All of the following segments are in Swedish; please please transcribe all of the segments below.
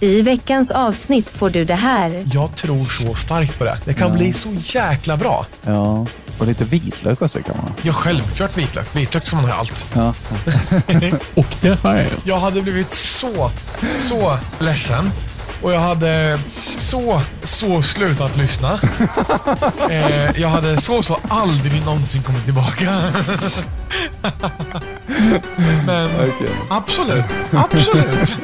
I veckans avsnitt får du det här. Jag tror så starkt på det. Det kan bli så jäkla bra. Ja, och lite vitlök också kan man. Jag självklart vitlök. Vitlök som man har allt. Ja. Och det har jag. Hade blivit så, så ledsen. Och jag hade så, så slutat lyssna. eh, jag hade så, så aldrig någonsin kommit tillbaka. Men Okej. absolut, absolut.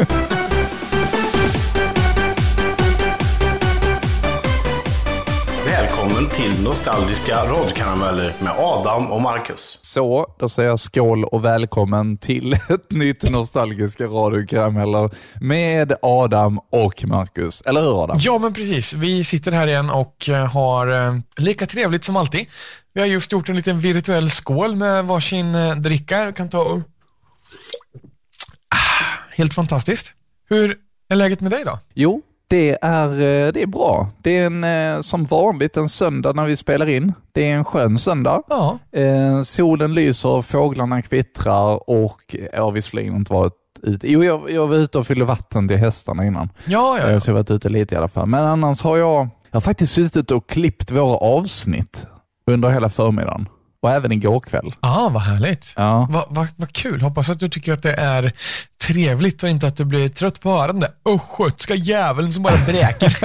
Till Nostalgiska radkarameller med Adam och Marcus. Så, då säger jag skål och välkommen till ett nytt Nostalgiska radiokarameller med Adam och Marcus. Eller hur Adam? Ja, men precis. Vi sitter här igen och eh, har eh, lika trevligt som alltid. Vi har just gjort en liten virtuell skål med varsin eh, dricka. Jag kan ta och... Ah, helt fantastiskt. Hur är läget med dig då? Jo, det är, eh, det är bra. Det är en, eh, som vanligt en söndag när vi spelar in. Det är en skön söndag. Ja, Eh, solen lyser, fåglarna kvittrar och jag har visserligen inte varit ute. Jo, jag, jag var ute och fyllde vatten till hästarna innan. ja, ja. Eh, ja. Så jag har varit ute lite i alla fall. Men annars har jag, jag har faktiskt suttit och klippt våra avsnitt under hela förmiddagen. Och även igår kväll. Ah, vad härligt. Ja. Vad va, vad kul. Hoppas att du tycker att det är trevligt och inte att du blir trött på att höra den där östgötska jäveln som bara bräker.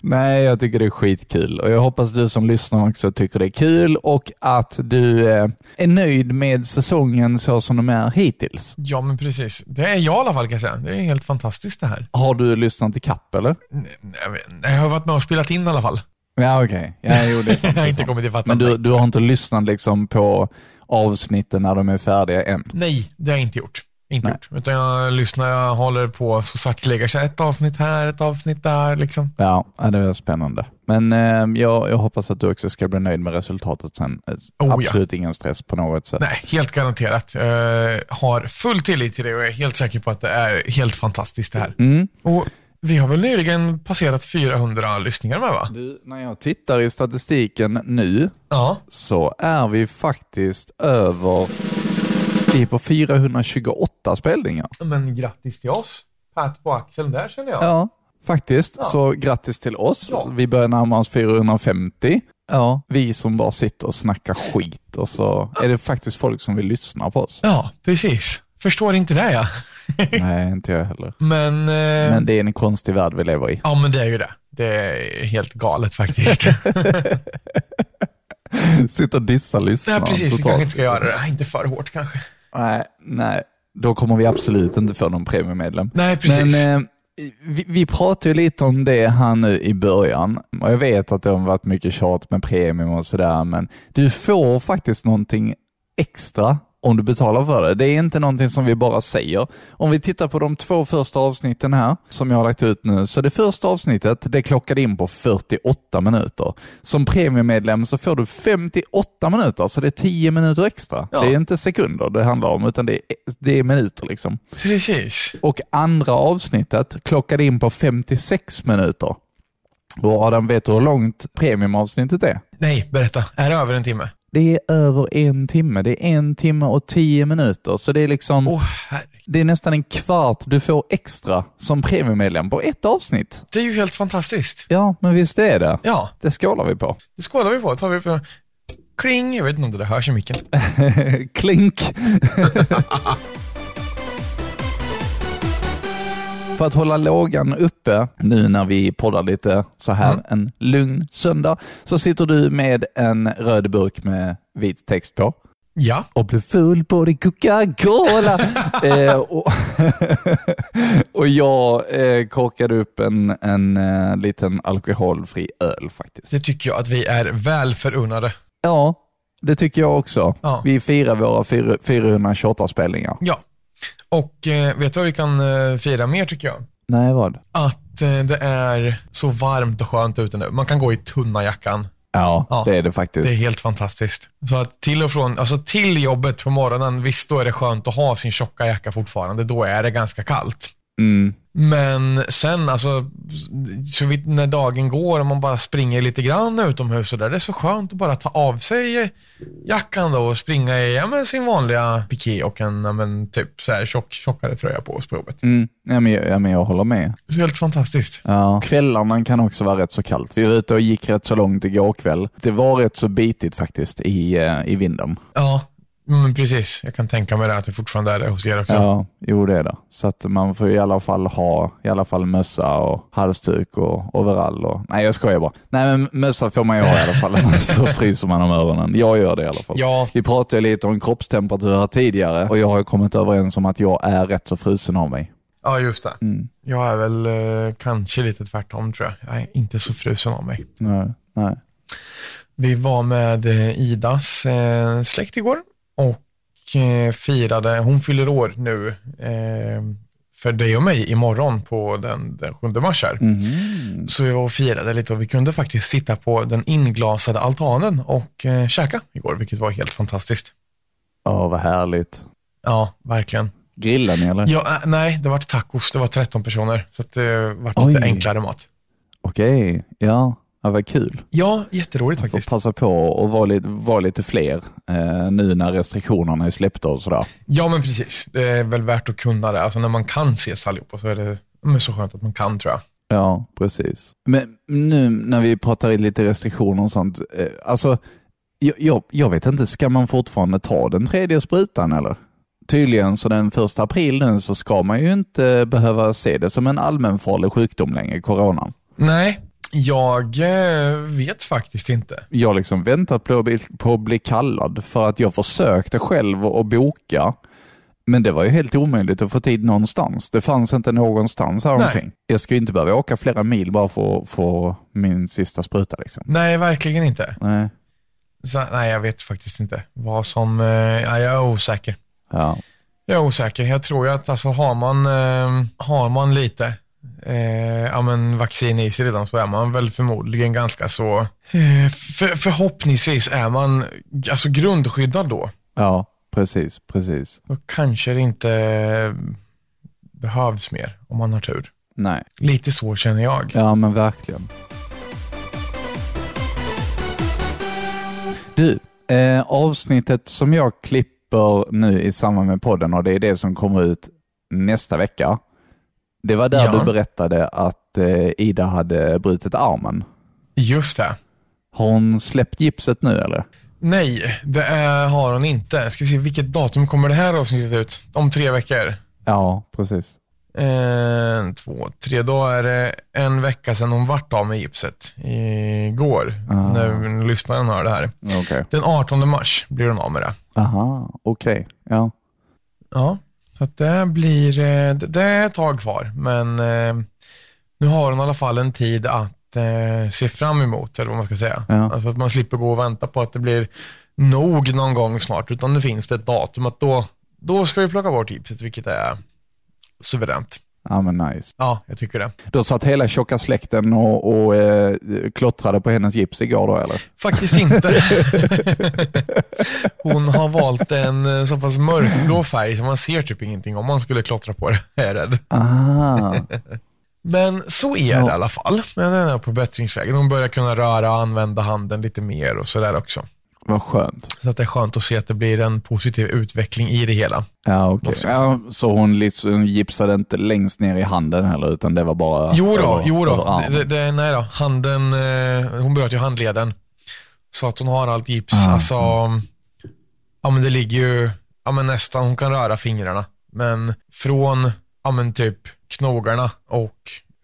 Nej, jag tycker det är skitkul och jag hoppas du som lyssnar också tycker det är kul och att du eh, är nöjd med säsongen så som de är hittills. ja, men precis. Det är jag i alla fall kan jag säga. Det är helt fantastiskt det här. Har du lyssnat i kapp eller? Vet, jag har varit med och spelat in i alla fall. Ja, okej. Ja, jo, det är sant. Jag har inte sant. kommit ifatt Men du, du har inte lyssnat liksom på avsnitten när de är färdiga än? Nej, det har jag inte gjort. Inte Nej. gjort. Utan jag lyssnar, jag håller på så sakteliga. Ett avsnitt här, ett avsnitt där liksom. Ja, ja, det är spännande. Men eh, jag, jag hoppas att du också ska bli nöjd med resultatet sen. Eh, Oh, ja. Absolut ingen stress på något sätt. Nej, helt garanterat. Jag har full tillit till det och jag är helt säker på att det är helt fantastiskt det här. Mm. Och vi har väl nyligen passerat 400 lyssningar med va? Du, när jag tittar i statistiken nu Ja. så är vi faktiskt över, vi är på 428 spelningar. Men grattis till oss. Pat på axeln där känner jag. Ja, faktiskt. Ja. Så grattis till oss. Ja. Vi börjar närma oss 450. Ja, vi som bara sitter och snackar skit och så är det faktiskt folk som vill lyssna på oss. Ja, precis. Förstår inte det ja. Nej, inte jag heller. Men, eh, Men det är en konstig värld vi lever i. ja men det är ju det. Det är helt galet faktiskt. Sitter och dissar lyssnarna. Nej, precis. Vi totalt. kanske inte ska göra det. Inte för hårt kanske. Nej, nej, då kommer vi absolut inte få någon premiummedlem. Nej, precis. Men eh, vi, vi pratade ju lite om det här nu i början och jag vet att det har varit mycket tjat med premium och sådär, men du får faktiskt någonting extra om du betalar för det. Det är inte någonting som vi bara säger. Om vi tittar på de två första avsnitten här, som jag har lagt ut nu, så det första avsnittet, det klockade in på 48 minuter. Som premiummedlem så får du 58 minuter, så det är 10 minuter extra. Ja. Det är inte sekunder det handlar om, utan det är, det är minuter liksom. precis. Och andra avsnittet klockade in på 56 minuter. Och Adam, vet du hur långt premiumavsnittet är? Nej, berätta. Är det över en timme? Det är över en timme. Det är en timme och tio minuter. Så det är liksom, herregud. det är nästan en kvart du får extra som premiummedlem på ett avsnitt. Det är ju helt fantastiskt. Ja, men visst är det. Ja, Det skålar vi på. det skålar vi på. Tar vi på kling. Jag vet inte om det hörs i micken. Klink! För att hålla lågan uppe nu när vi poddar lite så här Mm. en lugn söndag så sitter du med en röd burk med vit text på Ja, och blir full på din Coca-Cola. eh, och, och jag eh, korkade upp en, en eh, liten alkoholfri öl faktiskt. det tycker jag att vi är väl förunnade. Ja, det tycker jag också. Ja. Vi firar våra fyra- 428 spelningar. Ja. Och eh, vet du vad vi kan eh, fira mer tycker jag? Nej, vad? Att eh, det är så varmt och skönt ute nu. Man kan gå i tunna jackan. Ja, Ja, det är det faktiskt. Det är helt fantastiskt. Så att till och från, alltså till jobbet på morgonen, visst då är det skönt att ha sin tjocka jacka fortfarande. Då är det ganska kallt. Mm. Men sen, alltså, så vitt när dagen går och man bara springer lite grann utomhus och där, det är så skönt att bara ta av sig jackan då och springa i ja, men sin vanliga piké och en ja, men, typ så här tjock, tjockare tröja på oss på jobbet. Mm. Ja, men, jag- ja, men jag håller med. Så helt fantastiskt. Ja. Kvällarna kan också vara rätt så kallt. Vi var ute och gick rätt så långt igår kväll. Det var rätt så bitigt faktiskt i, eh, i vinden. Ja, men precis. Jag kan tänka mig det att det fortfarande är det hos er också. Ja, jo det är det. Så att man får i alla fall ha i alla fall mössa och halsduk och overall. Och, nej, jag skojar bara. Nej, men mössa får man ju ha i alla fall, så fryser man om öronen. Jag gör det i alla fall. Ja. Vi pratade lite om kroppstemperatur här tidigare och jag har kommit överens om att jag är rätt så frusen av mig. Ja, just det. Mm. Jag är väl eh, kanske lite tvärtom tror jag. Jag är inte så frusen av mig. Nej, nej. Vi var med eh, Idas eh, släkt igår och eh, firade, hon fyller år nu eh, för dig och mig imorgon på den, den 7 mars här. Mhm. Så vi var och firade lite och vi kunde faktiskt sitta på den inglasade altanen och eh, käka igår, vilket var helt fantastiskt. Åh, vad härligt. Ja, verkligen. Grillar ni eller? Ja, äh, nej, det var tacos. Det var 13 personer, så det var lite enklare mat. Okej, ja. Ja. Vad kul. Ja, jätteroligt Får faktiskt. passa på att vara lite, vara lite fler eh, nu när restriktionerna är släppta och sådär. Ja, men precis. Det är väl värt att kunna det. Alltså när man kan ses allihopa så är det men så skönt att man kan tror jag. Ja, precis. Men nu när vi pratar lite restriktioner och sånt, eh, alltså jag, jag, jag vet inte, ska man fortfarande ta den tredje sprutan eller? Tydligen så den första april nu så ska man ju inte behöva se det som en allmänfarlig sjukdom längre, coronan. Nej, jag eh, vet faktiskt inte. Jag har liksom väntat på att, bli, på att bli kallad för att jag försökte själv att boka. Men det var ju helt omöjligt att få tid någonstans. Det fanns inte någonstans här Nej. omkring. Jag ska ju inte behöva åka flera mil bara för att få min sista spruta. Liksom. Nej, verkligen inte. Nej. Så, nej, jag vet faktiskt inte vad som... Eh, ja, jag är osäker. Ja. Jag är osäker. Jag tror ju att alltså, har, man, eh, har man lite eh, ja, men vaccin i sig redan så är man väl förmodligen ganska så... Eh, för, förhoppningsvis är man alltså, grundskyddad då. ja, precis, precis. Då kanske det inte eh, behövs mer om man har tur. Nej, Lite så känner jag. ja men verkligen. Du, eh, avsnittet som jag klipper nu i samband med podden och det är det som kommer ut nästa vecka. Det var där Ja. du berättade att eh, Ida hade brutit armen. Just det. Har hon släppt gipset nu eller? Nej, det är, har hon inte. Ska vi se, vilket datum kommer det här avsnittet ut? Om tre veckor? Ja, precis. En, två, tre. Då är det en vecka sedan hon vart av med gipset. Igår, Ah. när lyssnaren hör det här. Okej. Den 18 mars blir hon av med det. Aha, okej. Ja. Ja, så att det blir, eh, det är ett tag kvar, men eh, nu har hon i alla fall en tid att eh, se fram emot, eller vad man ska säga. Ja. Alltså att man slipper gå och vänta på att det blir nog någon gång snart, utan det finns det ett datum att då, då ska vi plocka bort gipset, vilket är suveränt. Ja, men nice. Ja, jag tycker det. Då satt hela tjocka släkten och, och eh, klottrade på hennes gips igår då eller? Faktiskt inte. Hon har valt en eh, så pass mörkblå färg så man ser typ ingenting om man skulle klottra på det, är jag rädd. Ah, Men så är det Ja. i alla fall. Men den är på bättringsvägen. Hon börjar kunna röra och använda handen lite mer och sådär också. Vad skönt. Så att det är skönt att se att det blir en positiv utveckling i det hela. Ja, okej. Jag Ja, så hon liksom gipsade inte längst ner i handen heller, utan det var bara Jo då, över- jo då. Det, det, nej då. Handen, eh, hon bröt ju handleden. Så att hon har allt gips. Ah, Alltså, ja men det ligger ju, ja men nästan, hon kan röra fingrarna. Men från, ja men typ knogarna och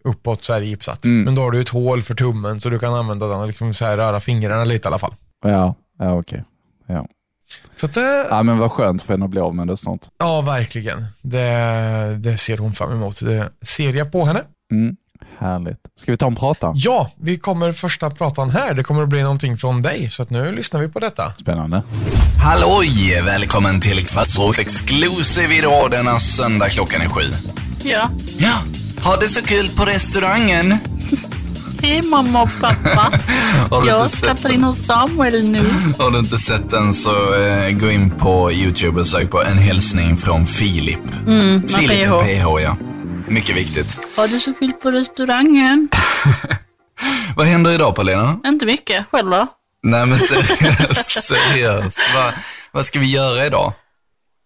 uppåt så är det gipsat. Mm. Men då har du ett hål för tummen så du kan använda den och liksom så här röra fingrarna lite i alla fall. Ja, ja okej. Ja. Så att det, ja, men vad skönt för henne att bli av med det snart. ja verkligen. Det, det ser hon fram emot. Det ser jag på henne. Mm. Härligt. Ska vi ta en prata? Ja, vi kommer första pratan här. Det kommer att bli någonting från dig, så att nu lyssnar vi på detta. Spännande. Halloj! Välkommen till Kvartso Exclusive idag denna söndag klockan är sju. Ja. Ja, ha det så kul på restaurangen. Hej mamma och pappa. Jag, sett Katrin och Samuel nu. Har du inte sett den så eh, gå in på YouTube och sök på en hälsning från Filip. Mm, Filip med PH ja. Mycket viktigt. Har du så kul på restaurangen? Vad händer idag Paulina? Inte mycket. Själv då? Nej men seriöst, seriöst. Vad, vad ska vi göra idag?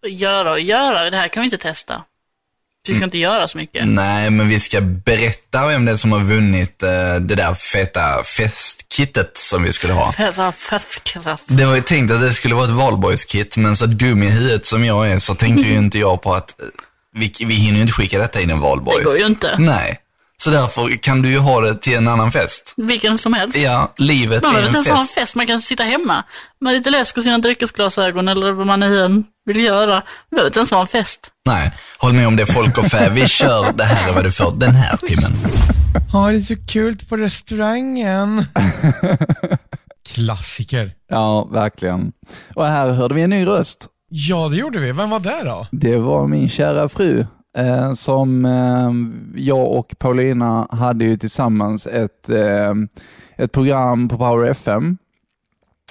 Göra och göra, det här kan vi inte testa. Vi ska inte göra så mycket. Nej, men vi ska berätta vem det är som har vunnit eh, det där feta festkittet som vi skulle ha. Fäsa festkast. Det var ju tänkt att det skulle vara ett valborgskit, men så dum i huvudet som jag är så tänkte ju inte jag på att eh, vi, vi hinner ju inte skicka detta in en valborg. Det går ju inte. Nej. Så därför kan du ju ha det till en annan fest. Vilken som helst. Ja, livet Man är behöver inte en ens ha en fest. fest, man kan sitta hemma med lite läsk och sina dryckesglasögon eller vad man nu vill göra. Det behöver inte ens vara en fest. Nej, håll med om det folk och fä. Vi kör det här är vad du får den här timmen. Ha det så kul på restaurangen. Klassiker. Ja, verkligen. Och här hörde vi en ny röst. Ja, det gjorde vi. Vem var det då? Det var min kära fru eh, som eh, jag och Paulina hade ju tillsammans ett, eh, ett program på Power FM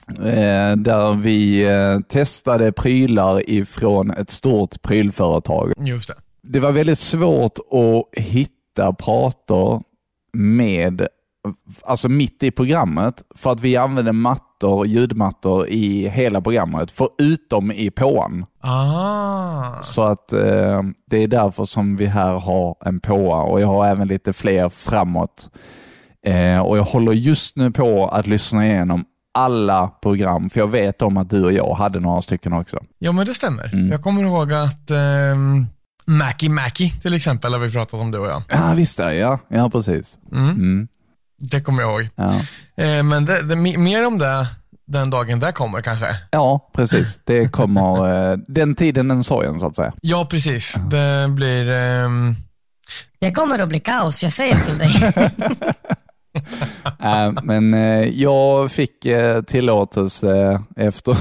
eh, där vi eh, testade prylar ifrån ett stort prylföretag. Just det. Det var väldigt svårt att hitta prator med, alltså mitt i programmet, för att vi använde mattor, ljudmattor i hela programmet, förutom i påan. Ah. Så att eh, det är därför som vi här har en påa och jag har även lite fler framåt. Eh, och jag håller just nu på att lyssna igenom alla program, för jag vet om att du och jag hade några stycken också. Ja, men det stämmer. Mm. Jag kommer ihåg att um, Mackie Mackie till exempel har vi pratat om du och jag. Ja, visst är det. Ja, ja precis. Mm. Mm, Det kommer jag ihåg. ja. Eh, men det, det, me- mer om det den dagen det kommer kanske. ja, precis. Det kommer eh, den tiden, den sorgen så att säga. Ja, precis. Det blir... ehm, Det kommer att bli kaos, jag säger till dig. Äh, men eh, jag fick eh, tillåtelse efter,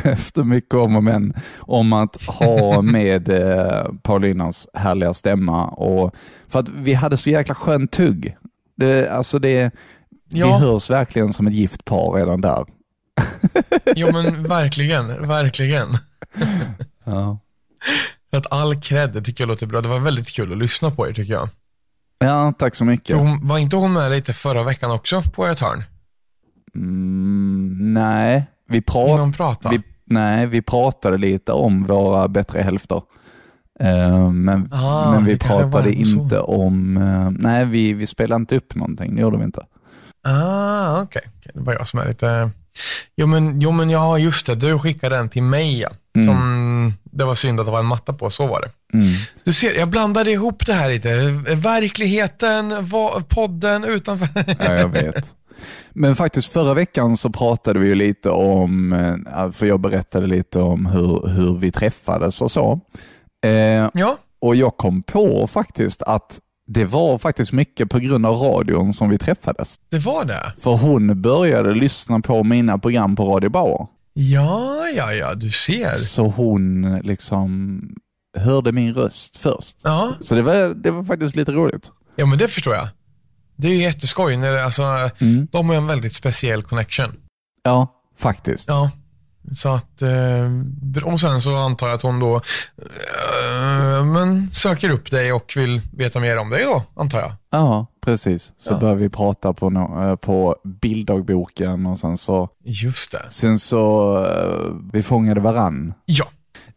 efter mycket om och men om att ha med eh, Paulinas härliga stämma. Och, för att vi hade så jäkla skönt tugg. Det, alltså det, Ja. Vi hörs verkligen som ett gift par redan där. jo, men verkligen. Verkligen. Ja. Att all cred, tycker jag låter bra. Det var väldigt kul att lyssna på er tycker jag. Ja, tack så mycket. Hon, var inte hon med lite förra veckan också på ett hörn? Mm, nej, vi Innan pratade? Vi, nej, vi pratade lite om våra bättre hälfter. Eh, men, Ah, men vi pratade så. inte om, eh, nej vi, vi spelade inte upp någonting, det gjorde vi inte. Ah, okej. Okej, Det var jag som är lite... Jo men, jo, men ja, just det. Du skickade den till mig, ja. Mm. Som, det var synd att det var en matta på, så var det. Mm. Du ser, jag blandade ihop det här lite. Verkligheten, va, podden utanför. Ja, jag vet. Men faktiskt förra veckan så pratade vi ju lite om, eh, för jag berättade lite om hur, hur vi träffades och så. Eh, ja, och jag kom på faktiskt att det var faktiskt mycket på grund av radion som vi träffades. det var det. För hon började lyssna på mina program på Radio Bauer. Ja, ja, ja, du ser. Så hon liksom hörde min röst först. Ja, Så det var, det var faktiskt lite roligt. ja men det förstår jag. Det är jätteskoj. När det, alltså, Mm. De har en väldigt speciell connection. Ja, faktiskt. Ja. Så att, eh, och sen så antar jag att hon då eh, men söker upp dig och vill veta mer om dig då, antar jag. Ja, precis. Så Ja. började vi prata på, no- eh, på bilddagboken och sen så, Just det. sen så vi fångade varann. Ja.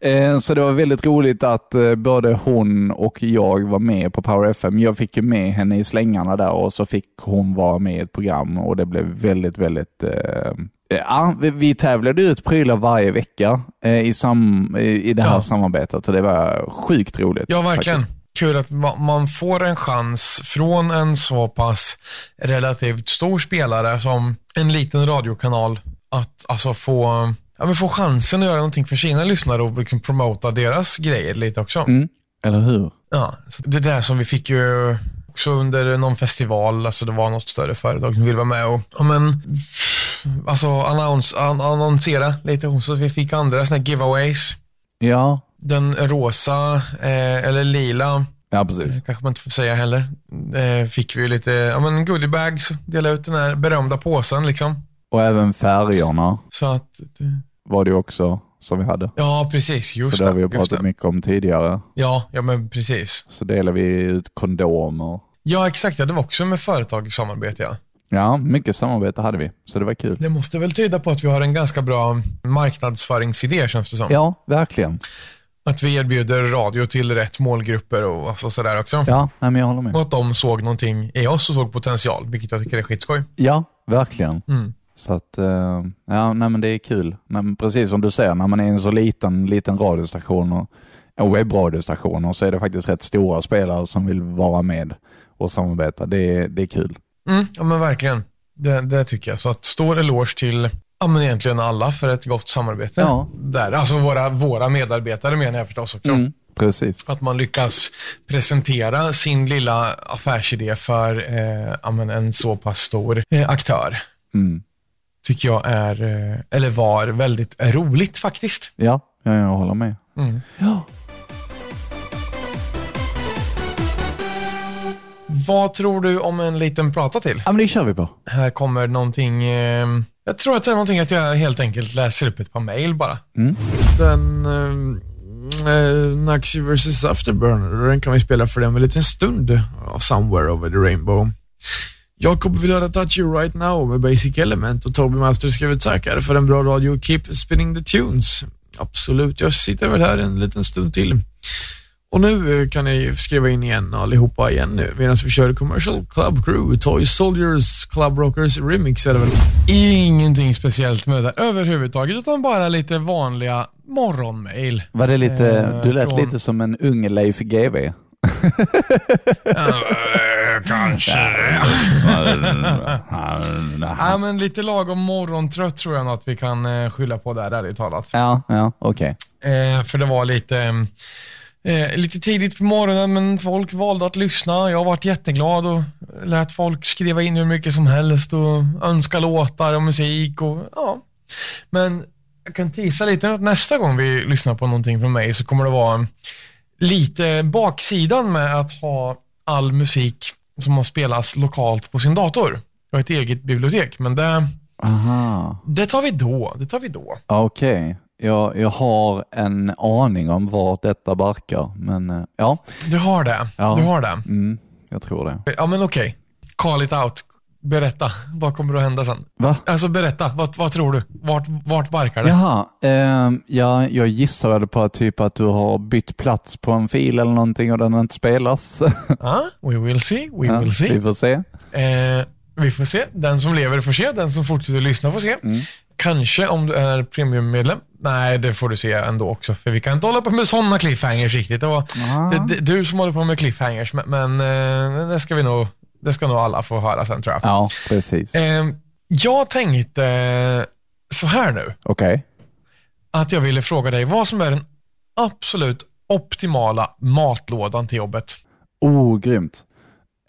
Eh, Så det var väldigt roligt att eh, både hon och jag var med på Power FM. Jag fick ju med henne i slängarna där och så fick hon vara med i ett program och det blev väldigt, väldigt eh, Ja, vi- tävlade ut prylar varje vecka i, sam, i, det här Ja. samarbetet och det var sjukt roligt. Ja, verkligen. faktiskt. Kul att ma- man får en chans från en så pass relativt stor spelare som en liten radiokanal att alltså få, ja, men få chansen att göra någonting för sina lyssnare och liksom promota deras grejer lite också. Mm, eller hur? Ja, det där som vi fick ju också under någon festival, alltså det var något större företag som ville vara med och, ja men, alltså annons, an, annonsera lite, så vi fick andra sådana giveaways. Ja, Den rosa, eh, eller lila, ja precis. det kanske man inte får säga heller, eh, fick vi lite, ja men goodiebags, dela ut den här berömda påsen liksom. Och även färgerna Så att, var det också som vi hade. Ja, precis. Just så det har vi ju pratat mycket om tidigare. Ja, ja, men precis. Så delar vi ut kondomer. Ja, exakt. Ja, det var också med företag i samarbete, ja. Ja, mycket samarbete hade vi, så det var kul. Det måste väl tyda på att vi har en ganska bra marknadsföringsidé, känns det som. Ja, verkligen. Att vi erbjuder radio till rätt målgrupper och alltså sådär också. Ja, nej, men jag håller med. Och att de såg någonting i oss och såg potential, vilket jag tycker är skitskoj. Ja, verkligen. Mm. Så att, eh, ja, nej men det är kul. Men precis som du säger, när man är en så liten, liten radiostation och en webbradiostation och så är det faktiskt rätt stora spelare som vill vara med och samarbeta. Det är, det är kul. Mm, ja, men verkligen. Det, det tycker jag. Så att stor eloge till ja, men egentligen alla för ett gott samarbete. Ja. Där. Alltså våra, våra medarbetare menar jag förstås också. Mm, precis. Att man lyckas presentera sin lilla affärsidé för eh, ja, en så pass stor eh, aktör. Mm. Tycker jag är, eh, eller var, väldigt roligt faktiskt. Ja, ja, jag håller med. Mm. Ja. Vad tror du om en liten prata till? ja, men det kör vi på. Här kommer någonting, eh, jag tror att det är någonting att jag helt enkelt läser upp ett par mail bara. Den uh, Naxi vs Afterburner, den kan vi spela för den en liten stund Somewhere Over the Rainbow. Jakob vill höra Touch You Right Now med Basic Element och Toby Master skriver tackar för en bra radio. Keep spinning the tunes. Absolut, jag sitter väl här en liten stund till. Och nu eh, kan ni skriva in igen allihopa igen nu medan vi kör Commercial Club Crew, Toy Soldiers, Club Rockers Remix är det väl? Ingenting speciellt med det där överhuvudtaget, utan bara lite vanliga morgonmail. Var det lite, Eh, du lät från- lite som en ung Leif GW. Kanske Ja, men lite lagom morgontrött tror jag nog att vi kan eh, skylla på där, ärligt talat. Ja, ja, okej. Eh, för det var lite, eh, lite tidigt på morgonen, men folk valde att lyssna. Jag varit jätteglad och lät folk skriva in hur mycket som helst och önska låtar och musik. Och, ja. Men jag kan tisa lite att nästa gång vi lyssnar på någonting från mig så kommer det vara lite baksidan med att ha all musik som har spelats lokalt på sin dator. Jag har ett eget bibliotek, men det, Aha, det tar vi då. Det tar vi då. okej. Jag, jag har en aning om vart detta barkar, men eh, ja, Du har det. Ja. Du har det. mm, jag tror det. Ja, men okej. Call it out. Berätta. Vad kommer att hända sen? Va? Alltså berätta. Vad, vad tror du? Vart, vart barkar det? Jaha, ehm, ja, jag gissade på att typ att du har bytt plats på en fil eller någonting och den inte spelas. Ja, we will see. We Ja, will see. Vi får se. Eh, vi får se. Den som lever får se. Den som fortsätter lyssna får se. Mm. Kanske om du är premiummedlem. Nej, det får du se ändå också. För vi kan inte hålla på med sådana cliffhangers riktigt. Det var det, det, du som håller på med cliffhangers. Men, men eh, det, ska vi nog, det ska nog alla få höra sen tror jag. Ja, precis. Eh, jag tänkte eh, så här nu. Okej. att jag ville fråga dig vad som är den absolut optimala matlådan till jobbet. Oh, grymt.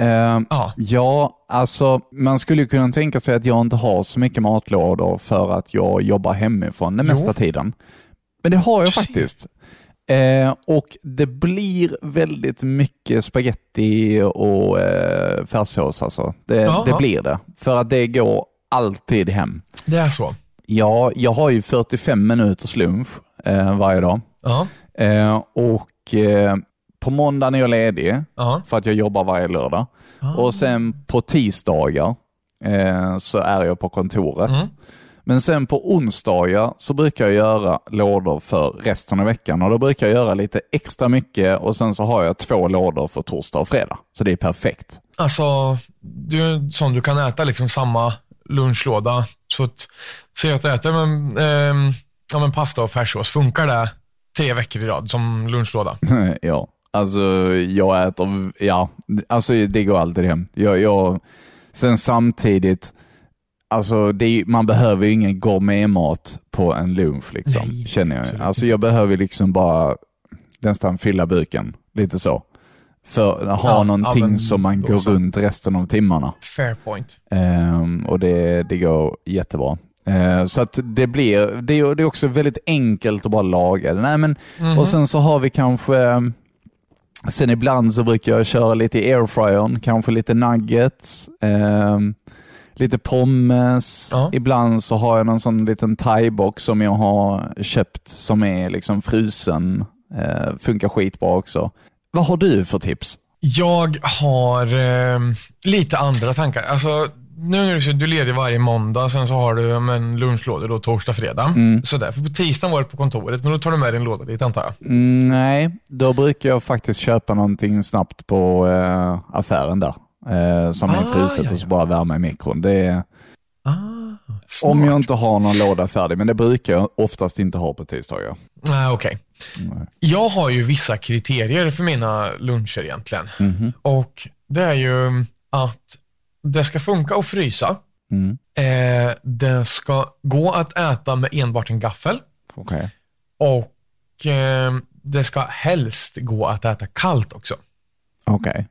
Ehm, Ja, Ja, alltså man skulle ju kunna tänka sig att jag inte har så mycket matlådor för att jag jobbar hemifrån den Jo. mesta tiden. Men det har jag Precis. faktiskt. Eh, och det blir väldigt mycket spaghetti och eh, färssås alltså. Det, det blir det. För att det går alltid hem. det är så. Ja, jag har ju 45 minuters lunch eh, varje dag. Ja, Eh, och eh, på måndagen är jag ledig för att jag jobbar varje lördag. Ah. Och sen på tisdagar eh, så är jag på kontoret. Mm. Men sen på onsdagar så brukar jag göra lådor för resten av veckan och då brukar jag göra lite extra mycket och sen så har jag två lådor för torsdag och fredag. Så det är perfekt. Alltså, du är en sån du kan äta liksom samma lunchlåda. Så att, säg att du äter men, ja, men pasta och färssås. Funkar det tre veckor i rad som lunchlåda? ja, alltså jag äter, ja, alltså det går alltid hem. Jag, jag, sen samtidigt, alltså är- man behöver ju ingen gourmetmat på en lunch liksom, Nej, känner jag. Alltså jag behöver liksom bara nästan fylla buken, lite så. För att ha Ja, någonting ja, men som man går så. runt resten av timmarna. Fair point. Ehm, och det, det går jättebra. Ehm, så att det blir, det är, det är också väldigt enkelt att bara laga det. Nej, men, Mhm. Och sen så har vi kanske, sen ibland så brukar jag köra lite i airfryern, kanske lite nuggets, ehm, lite pommes. Ja. Ibland så har jag någon sån liten thaibox som jag har köpt som är liksom frusen. Eh, funkar skitbra också. Vad har du för tips? Jag har eh, lite andra tankar. Alltså, nu är du leder varje måndag, sen så har du ja, men, lunchlådor då torsdag, fredag. Så därför på tisdagen var du på kontoret, men då tar du med din låda dit antar jag. Mm, nej, då brukar jag faktiskt köpa någonting snabbt på eh, affären där. Eh, som är Ah, fruset ja, och så bara värma i mikron. Det är, Ah, om jag inte har någon låda färdig, men det brukar jag oftast inte ha på tisdagar. Nej, okej. Jag har ju vissa kriterier för mina luncher egentligen. Mhm. Och det är ju att det ska funka att frysa. Mm. Eh, det ska gå att äta med enbart en gaffel. Okej. Och eh, det ska helst gå att äta kallt också. Okej. Eh,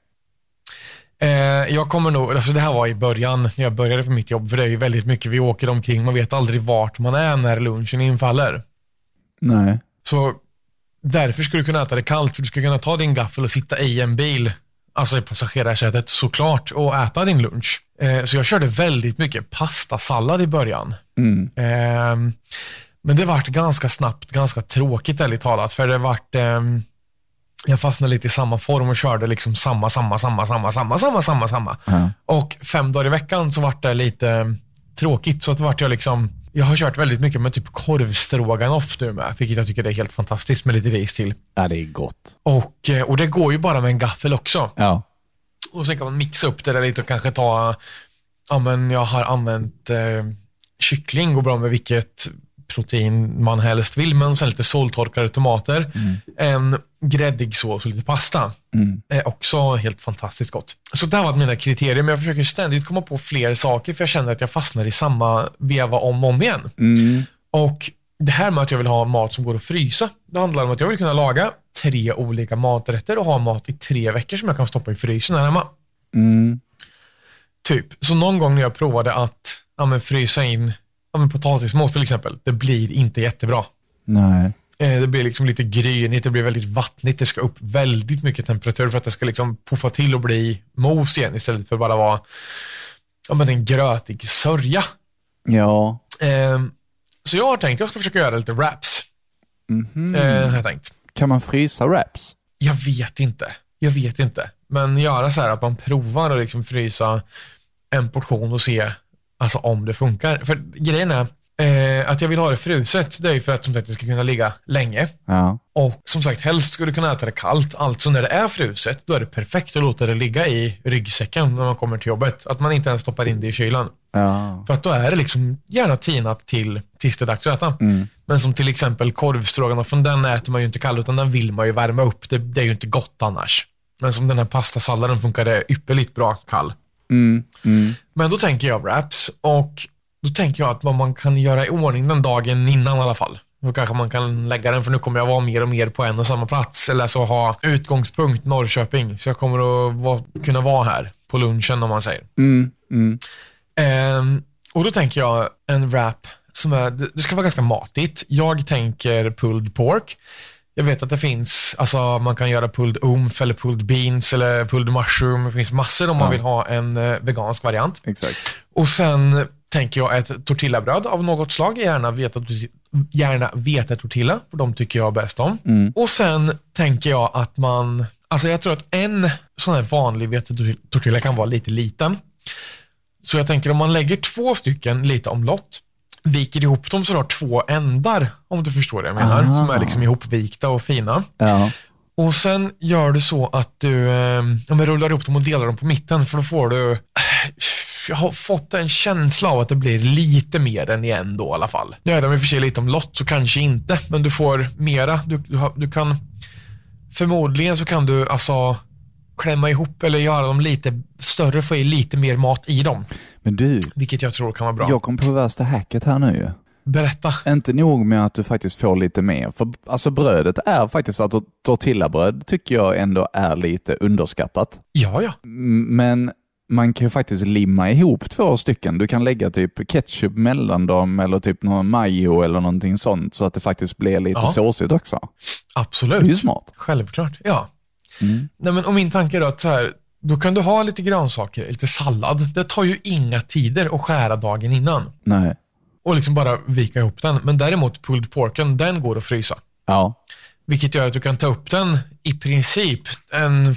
jag kommer nog, alltså det här var i början när jag började på mitt jobb, för det är ju väldigt mycket vi åker omkring, man vet aldrig vart man är när lunchen infaller. Nej. Så därför skulle du kunna äta det kallt, för du skulle kunna ta din gaffel och sitta i en bil, alltså i passagerarsätet såklart, och äta din lunch. Eh, så jag körde väldigt mycket pastasallad i början. Mm. Ehm, men det vart ganska snabbt, ganska tråkigt ärligt talat, för det vart ehm, jag fastnade lite i samma form och körde liksom samma, samma, samma, samma, samma, samma, samma, samma. Ja. Och fem dagar i veckan så vart det lite tråkigt, så att vart jag liksom jag har kört väldigt mycket med typ korvstroganoff nu med, vilket jag tycker är helt fantastiskt med lite ris till. ja, det är gott. Och, eh, och det går ju bara med en gaffel också. Ja. Och sen kan man mixa upp det där lite och kanske ta, ja men jag har använt eh, kyckling, går bra med vilket protein man helst vill, men sen lite soltorkade tomater, en gräddig sås och lite pasta. Mm. Är också helt fantastiskt gott. Så det här var mina kriterier, men jag försöker ständigt komma på fler saker, för jag känner att jag fastnar i samma veva om och om igen. Mm. Och det här med att jag vill ha mat som går att frysa, det handlar om att jag vill kunna laga tre olika maträtter och ha mat i tre veckor som jag kan stoppa i frysen här hemma. Mm. Typ. Så någon gång när jag provade att ja, men frysa in ja, men potatismos till exempel, det blir inte jättebra. Nej. Eh, Det blir liksom lite grynigt, det blir väldigt vattnigt, det ska upp väldigt mycket temperatur för att det ska liksom puffa till och bli mos igen istället för bara vara ja, men en grötig sörja. Ja. Eh, Så jag har tänkt, jag ska försöka göra lite wraps. Eh, har jag tänkt. Kan man frysa wraps? Jag vet inte. Jag vet inte. Men göra så här att man provar att liksom frysa en portion och se alltså, om det funkar. För grejen är eh, att jag vill ha det fruset. Det är ju för att som sagt, det ska kunna ligga länge. Ja. Och som sagt, helst skulle du kunna äta det kallt. Alltså när det är fruset, då är det perfekt att låta det ligga i ryggsäcken när man kommer till jobbet. Att man inte ens stoppar in det i kylan. Ja. För att då är det liksom gärna tinat till tills det är dags att äta. Mm. Men som till exempel korvstroganoffen, den äter man ju inte kall utan den vill man ju värma upp. Det, det är ju inte gott annars. Men som den här pastasalladen funkar det ypperligt bra kall. Mm. Mm. Men då tänker jag wraps och då tänker jag att vad man kan göra i ordning den dagen innan i alla fall. Då kanske man kan lägga den, för nu kommer jag vara mer och mer på en och samma plats. Eller så ha utgångspunkt Norrköping. Så jag kommer att vara, kunna vara här på lunchen om man säger. Mm. Mm. Ehm, och då tänker jag en wrap som är, det ska vara ganska matigt. Jag tänker pulled pork. Jag vet att det finns, alltså man kan göra pulled umf eller pulled beans eller pulled mushroom. Det finns massor om man Ja. vill ha en eh, vegansk variant. Exakt. Och sen tänker jag ett tortillabröd av något slag, gärna vete, gärna vetetortilla, för de tycker jag bäst om. Mm. Och sen tänker jag att man, alltså jag tror att en sån här vanlig vetetortilla kan vara lite liten. Så jag tänker om man lägger två stycken lite omlott, viker ihop dem så du har två ändar, om du förstår vad jag menar, Ah. som är liksom ihopvikta och fina. Ja. Och sen gör du så att du eh, ja, rullar ihop dem och delar dem på mitten för då får du jag har fått en känsla av att det blir lite mer än i en då i alla fall. Nu är de i och för sig lite om lott så kanske inte, men du får mera. Du, du, du kan förmodligen så kan du alltså klämma ihop eller göra dem lite större, få i lite mer mat i dem. Men du, Vilket jag tror kan vara bra. jag kom på värsta hacket här nu ju. Berätta. Inte nog med att du faktiskt får lite mer, för alltså brödet är faktiskt, att tortillabröd tycker jag ändå är lite underskattat. Ja, ja. Men man kan ju faktiskt limma ihop två stycken. Du kan lägga typ ketchup mellan dem eller typ någon majo eller någonting sånt så att det faktiskt blir lite Ja. såsigt också. Det är ju Absolut. smart. Självklart. Ja. Mm. Nej, men, och min tanke är då att så här, Då kan du ha lite grönsaker, lite sallad. Det tar ju inga tider att skära dagen innan. Nej. Och liksom bara vika ihop den. Men däremot pulled porken, den går att frysa. Ja. Vilket gör att du kan ta upp den i princip en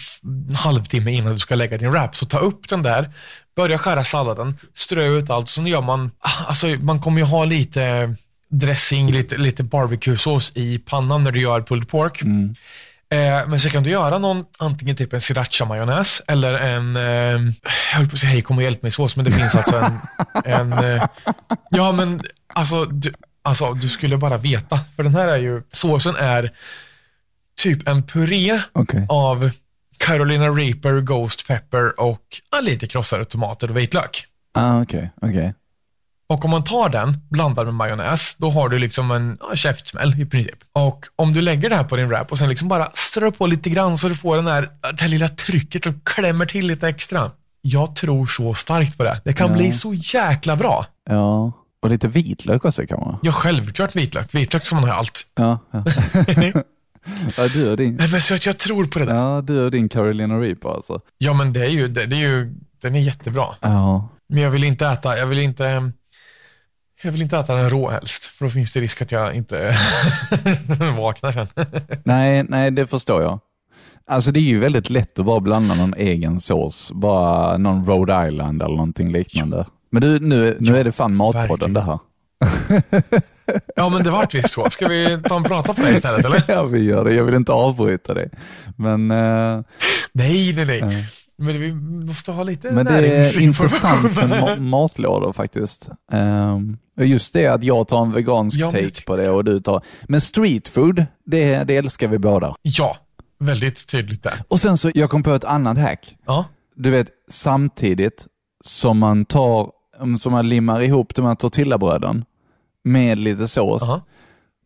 halvtimme innan du ska lägga din wrap. Så ta upp den där, börja skära salladen, strö ut allt. Så gör man, ah, alltså man kommer ju ha lite dressing, lite, lite barbecue-sås i pannan när du gör pulled pork. Eh, men så kan du göra någon, antingen typ en sriracha-majonnäs eller en, eh, jag höll på att säga hej kom och hjälp mig sås, men det finns alltså en, en eh, ja men alltså du, alltså du skulle bara veta, för den här är ju, såsen är typ en puré Okej. av Carolina Reaper, Ghost Pepper och ja, lite krossade tomater och vitlök. Ah, okej, okej. Och om man tar den, blandar med majonnäs, då har du liksom en ja, käftsmäll i princip. Och om du lägger det här på din wrap och sen liksom bara strör på lite grann så du får den här, det här lilla trycket som klämmer till lite extra. Jag tror så starkt på det. Det kan Ja. bli så jäkla bra. Ja. Och lite vitlök också kan man. Ja, självklart vitlök. Vitlök som man har i allt. Ja, ja. ja du och din. Nej, men så att jag tror på det där. Ja, du och din Carolina Reaper alltså. Ja, men det är ju, det, det är ju, den är jättebra. Ja. Men jag vill inte äta, jag vill inte, jag vill inte äta den rå helst. För då finns det risk att jag inte vaknar sen. Nej, nej, det förstår jag. Alltså det är ju väldigt lätt att bara blanda någon egen sås. Bara någon Rhode Island eller någonting liknande. Men du, nu, nu är det fan Matpodden verkligen. det här. Ja, men det vart visst så. Ska vi ta en prata på det istället, eller? Ja, vi gör det. Jag vill inte avbryta det. Men, eh, Nej, nej, nej. Men vi måste ha lite men det är intressant med ma- matlådor faktiskt. Och just det att jag tar en vegansk Ja, take på det och du tar... Men street food, det, det älskar vi båda. Ja, väldigt tydligt där. Och sen så, jag kom på ett annat hack. Ja. du vet, samtidigt som man tar, um, som man limmar ihop de här tortillabröden med lite sås, Aha.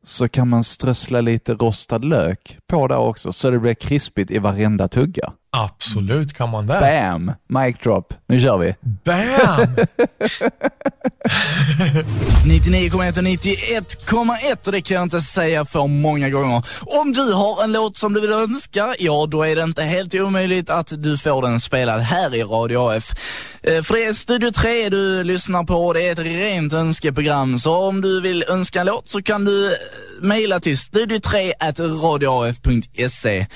så kan man strössla lite rostad lök på där också, så det blir krispigt i varenda tugga. Absolut kan man det. Bam! Mic drop. Nu kör vi. Bam! 99,1 och 91,1 och det kan jag inte säga för många gånger. Om du har en låt som du vill önska, ja då är det inte helt omöjligt att du får den spelad här i Radio AF. Eh, För det är Studio 3 du lyssnar på, det är ett rent önskeprogram. Så om du vill önska en låt så kan du eh, mejla till studio3 radioaf.se.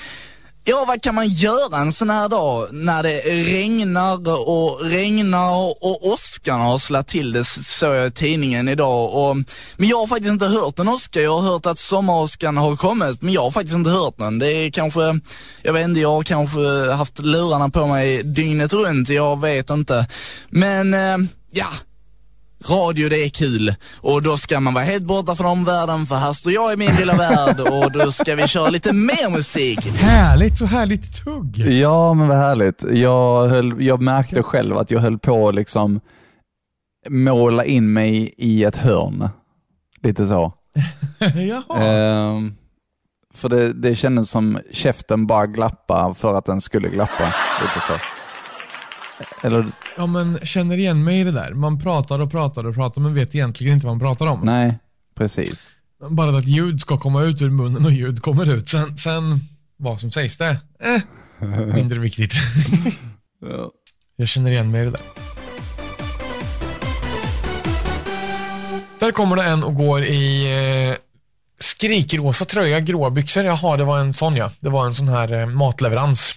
Ja, vad kan man göra en sån här dag när det regnar och regnar och åskan har slagit till det, såg jag i tidningen idag. Och, men jag har faktiskt inte hört en åska. Jag har hört att sommaråskan har kommit, men jag har faktiskt inte hört den. Det är kanske, jag vet inte, jag har kanske haft lurarna på mig dygnet runt, jag vet inte. Men, eh, ja. Radio det är kul och då ska man vara helt borta från omvärlden för här står jag i min lilla värld och då ska vi köra lite mer musik. Härligt, så härligt tugg. Ja, men vad härligt. Jag, höll, jag märkte själv att jag höll på att liksom måla in mig i ett hörn. Lite så. Jaha. Ehm, för det, det kändes som käften bara glappa för att den skulle glappa. Lite så. Eller, Ja, men känner igen mig i det där. Man pratar och pratar och pratar men vet egentligen inte vad man pratar om. nej, precis. Bara att ljud ska komma ut ur munnen och ljud kommer ut. Sen, sen vad som sägs det, eh, mindre viktigt. Jag känner igen mig i det där. Där kommer det en och går i eh, skrikrosa tröja, gråa byxor. Jaha, det var en sån ja. Det var en sån här eh, matleverans.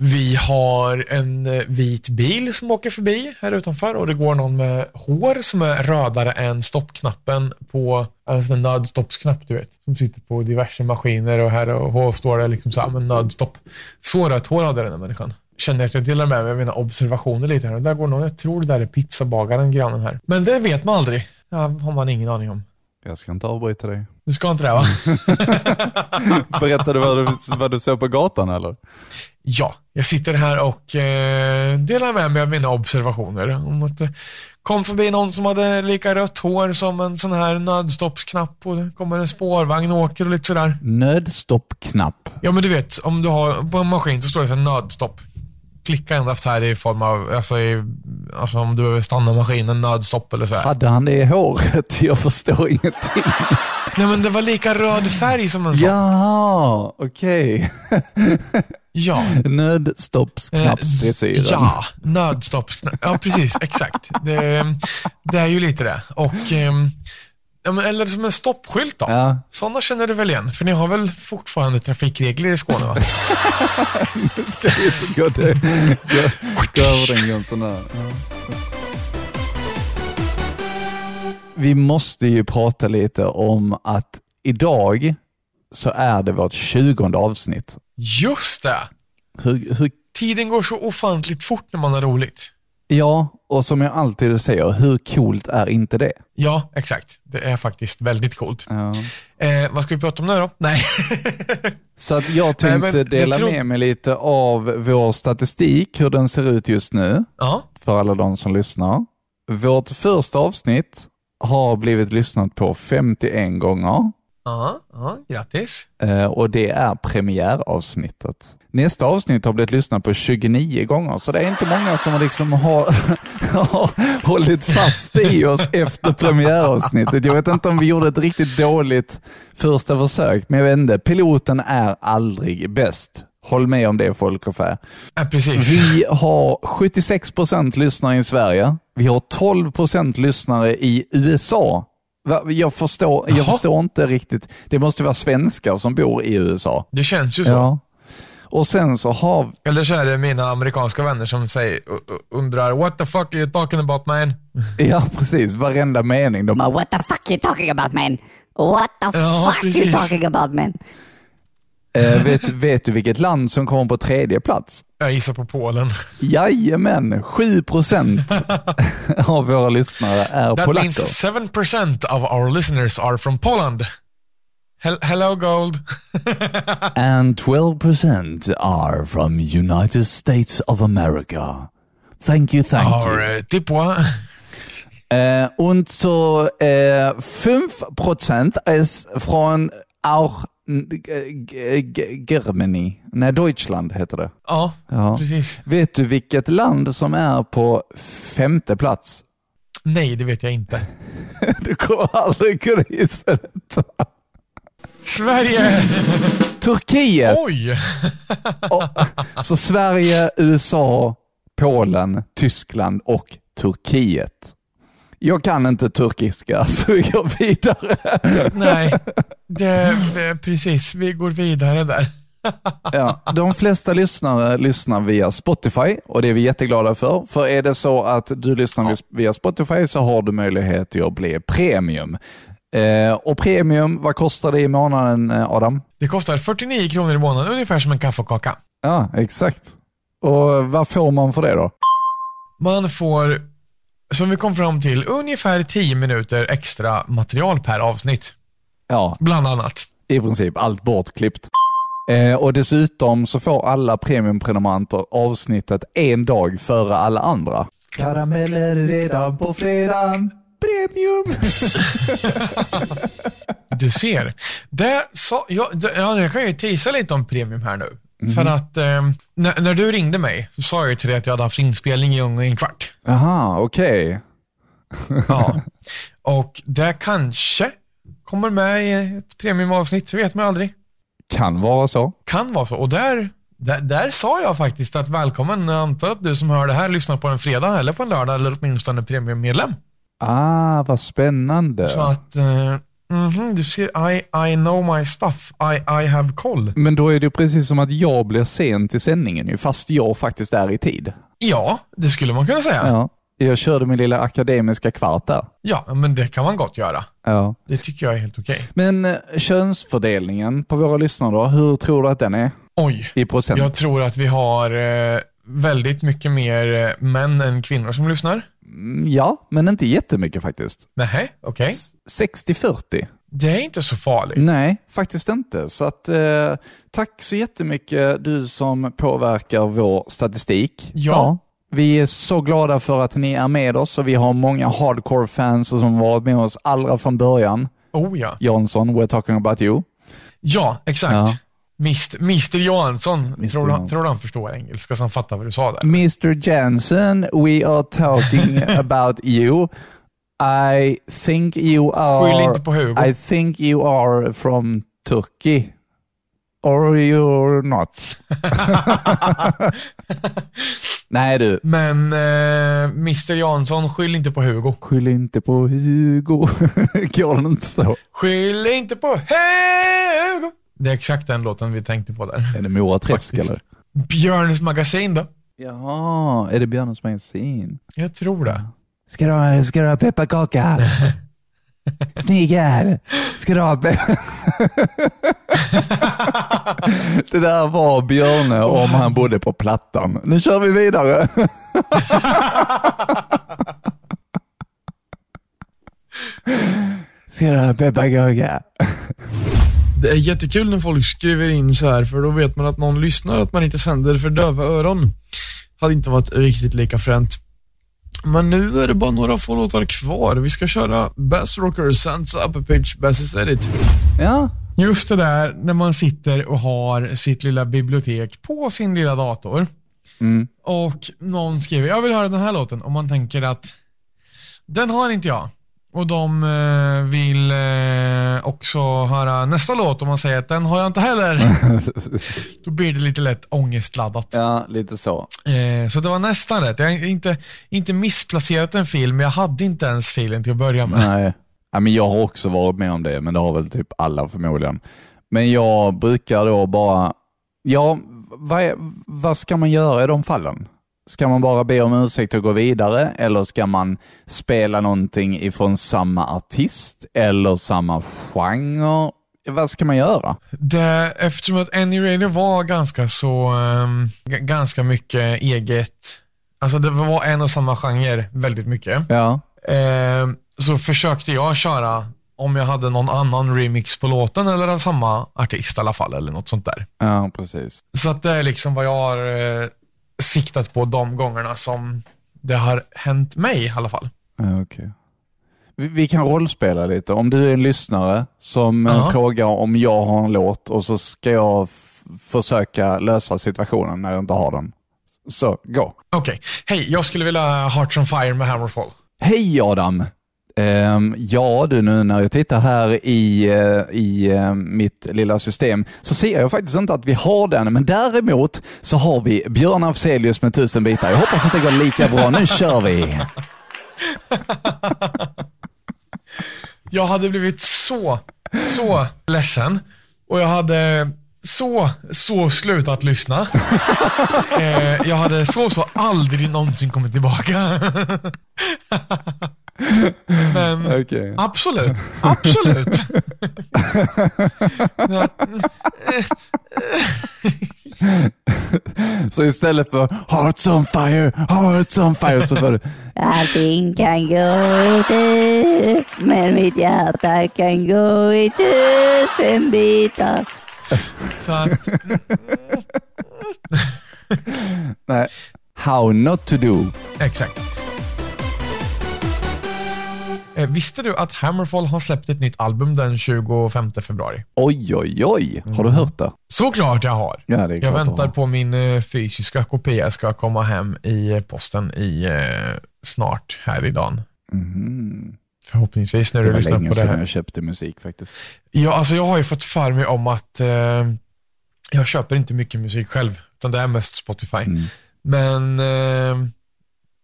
Vi har en eh, vit bil som åker förbi här utanför och det går någon med hår som är rödare än stoppknappen på, alltså en nödstoppsknapp du vet, som sitter på diverse maskiner och här och hår står det liksom så här, men nödstopp. Så rött hår hade den här människan. Känner att jag delar med mig av mina observationer lite här. Och där går någon, jag tror det där är pizzabagaren, grannen här. Men det vet man aldrig. Ja, har man ingen aning om. Jag ska inte avbryta dig. Du ska inte det va? Berättade vad, du vad du såg på gatan eller? Ja, jag sitter här och eh, delar med mig av mina observationer. Om att det kom förbi någon som hade lika rött hår som en sån här nödstoppsknapp och det kommer en spårvagn och åker och lite sådär. Nödstoppknapp. Ja men du vet, om du har på en maskin så står det så här nödstopp. Klicka endast här i form av, alltså, i, alltså om du behöver stanna maskinen, nödstopp eller så här. Hade han det i håret? Jag förstår ingenting. Nej men det var lika röd färg som en sån. Jaha, okej. Ja. Nödstoppsknappsfrisyren. Eh, Ja, nödstoppsknapp. Ja, precis. Exakt. Det, det är ju lite det. Och, ehm, ja, men, eller som en stoppskylt då. Ja. Sådana känner du väl igen? För ni har väl fortfarande trafikregler i Skåne va? Ska vi inte gå, det, gå, gå över den gränsen där. Vi måste ju prata lite om att idag så är det vårt tjugonde avsnitt. Just det! Hur, hur, Tiden går så ofantligt fort när man har roligt. ja, och som jag alltid säger, hur coolt är inte det? Ja, exakt. Det är faktiskt väldigt coolt. Ja. Eh, vad ska vi prata om nu då? Nej. Så att jag Nej, tänkte det dela tro- med mig lite av vår statistik, hur den ser ut just nu, ja. för alla de som lyssnar. Vårt första avsnitt har blivit lyssnat på 51 gånger. Ja, ja, grattis. Eh, och det är premiäravsnittet. Nästa avsnitt har blivit lyssnat på 29 gånger, så det är inte många som har liksom har, har hållit fast i oss efter premiäravsnittet. Jag vet inte om vi gjorde ett riktigt dåligt första försök, men jag vet inte. Piloten är aldrig bäst. Håll med om det folk och fä. Ja, precis. Vi har 76% lyssnare i Sverige. Vi har 12% lyssnare i USA. Va? Jag, förstår, jag Jaha. förstår inte riktigt. Det måste vara svenskar som bor i USA. Det känns ju så. Ja. Och sen så har... Eller så är det mina amerikanska vänner som säger, undrar What the fuck are you talking about man? Ja, precis. Varenda mening. De, What the fuck you talking about man? What the Ja, fuck you precis. talking about man? Eh, vet, vet du vilket land som kommer på tredje plats? Jag gissar på Polen. Jajamän, 7% av våra lyssnare är That polacker. means 7% of our listeners are from Poland. Hel- hello gold. And 12% are from United States of America. Thank you, thank you. Our, uh, Tipwa. Äh, und so äh, 5% ist von auch Germany. Nej, Deutschland heter det. Ja, Ja. precis. Vet du vilket land som är på femte plats? Nej, det vet jag inte. Du kommer aldrig kunna gissa detta. Sverige! Turkiet! Oj! Så Sverige, USA, Polen, Tyskland och Turkiet. Jag kan inte turkiska, så vi går vidare. Nej, det, det, precis. Vi går vidare där. Ja, de flesta lyssnare lyssnar via Spotify och det är vi jätteglada för. För är det så att du lyssnar via Spotify så har du möjlighet till att bli premium. Eh, och premium, vad kostar det i månaden eh, Adam? Det kostar 49 kronor i månaden, ungefär som en kaffe och kaka. Ja, exakt. Och vad får man för det då? Man får, som vi kom fram till, ungefär 10 minuter extra material per avsnitt. Ja, Bland annat. i princip allt bortklippt. Eh, och dessutom så får alla premiumprenumeranter avsnittet en dag före alla andra. Karameller redan på fredagen. Premium! Du ser. Det sa, ja, det, ja, jag kan ju tisa lite om premium här nu. För att eh, när, när du ringde mig så sa jag ju till dig att jag hade haft inspelning i en kvart. Aha, okej. Ja. Och det kanske kommer med i ett premiumavsnitt, det vet man aldrig. Kan vara så. Kan vara så. Och där, där, där sa jag faktiskt att välkommen. Jag antar att du som hör det här lyssnar på en fredag eller på en lördag eller åtminstone premiummedlem. Ah, vad spännande. Så att, eh, mhm, du ser, I, I know my stuff. I, I have koll. Men då är det precis som att jag blir sen till sändningen ju, fast jag faktiskt är i tid. Ja, det skulle man kunna säga. Ja. Jag körde min lilla akademiska kvart där. Ja, men det kan man gott göra. Ja. Det tycker jag är helt okej. Men eh, könsfördelningen på våra lyssnare då, hur tror du att den är Oj, i procent? jag tror att vi har eh, väldigt mycket mer eh, män än kvinnor som lyssnar. Mm, Ja, men inte jättemycket faktiskt. Nej, okej. S- 60-40. Det är inte så farligt. Nej, faktiskt inte. Så att, eh, tack så jättemycket du som påverkar vår statistik. Ja. Vi är så glada för att ni är med oss och vi har många hardcore-fans som varit med oss allra från början. Oh ja. Jansson, we're talking about you. Ja, exakt. Ja. Mist, Mr Johansson. Mr. Tror, du, tror han förstår engelska så han fattar vad du sa där? Mr Jansen, we are talking about you. I think you Skyll are... inte på Hugo. I think you are from Turkey. or you're not. Nej du, Men eh, Mr Jansson, skyll inte på Hugo. skyll inte på Hugo. Går inte så? Skyll inte på Hugo. Det är exakt den låten vi tänkte på där. Är det Mora Träsk eller? Björnes magasin då? Jaha, är det Björnens magasin? Jag tror det. Ska du ha, ska du ha pepparkaka? Snigel, ska du ha pe- Det där var Björne om han bodde på Plattan. Nu kör vi vidare. Ska du ha pepparkaka? Det är jättekul när folk skriver in så här, för då vet man att någon lyssnar, att man inte sänder för döva öron. Hade inte varit riktigt lika fränt. Men nu är det bara några få låtar kvar. Vi ska köra Bass Rocker, Sands Upper Pitch, Basses Edit. Ja, Just det där när man sitter och har sitt lilla bibliotek på sin lilla dator. Mm. Och någon skriver, jag vill höra den här låten. Och man tänker att den har inte jag. Och de eh, vill eh, också höra nästa låt och man säger att den har jag inte heller. Då blir det lite lätt ångestladdat. ja lite så. Eh, så det var nästan rätt. Jag har inte, inte missplacerat en film, men jag hade inte ens filen till att börja med. Nej. Ja, men jag har också varit med om det, men det har väl typ alla förmodligen. Men jag brukar då bara, ja, vad, är, vad ska man göra i de fallen? Ska man bara be om ursäkt och gå vidare eller ska man spela någonting ifrån samma artist eller samma genre? Vad ska man göra? Det, eftersom att Any Radio var ganska så, g- ganska mycket eget, alltså det var en och samma genre väldigt mycket. Ja, Ehm, så försökte jag köra om jag hade någon annan remix på låten eller av samma artist i alla fall eller något sånt där. ja precis. Så att det är liksom vad jag har eh, siktat på de gångerna som det har hänt mig i alla fall. Okej. Vi, vi kan rollspela lite. Om du är en lyssnare som eh, Ja. frågar om jag har en låt och så ska jag försöka lösa situationen när jag inte har den. Så, gå. Okej, hej, jag skulle vilja ha Hearts on Fire med Hammerfall. Hej Adam! Ehm, ja du, nu när jag tittar här i, eh, i eh, mitt lilla system så ser jag faktiskt inte att vi har den, men däremot så har vi Björn Afzelius med tusen bitar. Jag hoppas att det går lika bra. Nu kör vi! Jag hade blivit så, så ledsen och jag hade så, så slutat lyssna. eh, jag hade så, så aldrig någonsin kommit tillbaka. Men Okej. absolut, absolut. Så istället för Hearts on fire, hearts on fire så får du Allting kan gå i tu, men mitt hjärta kan gå i tusen bitar. så att, Nej. How not to do. exakt. Eh, visste du att Hammerfall har släppt ett nytt album den 25 februari? Oj, oj, oj. Har du hört det? Såklart jag har. Ja, det Jag klart du väntar på min eh, fysiska kopia ska komma hem i eh, posten i eh, snart här idag. Mhm. Förhoppningsvis när Det du var lyssnar länge på det sedan här. jag köpte musik faktiskt. Ja, alltså jag har ju fått för mig om att eh, jag köper inte mycket musik själv, utan det är mest Spotify. Mm. Men eh,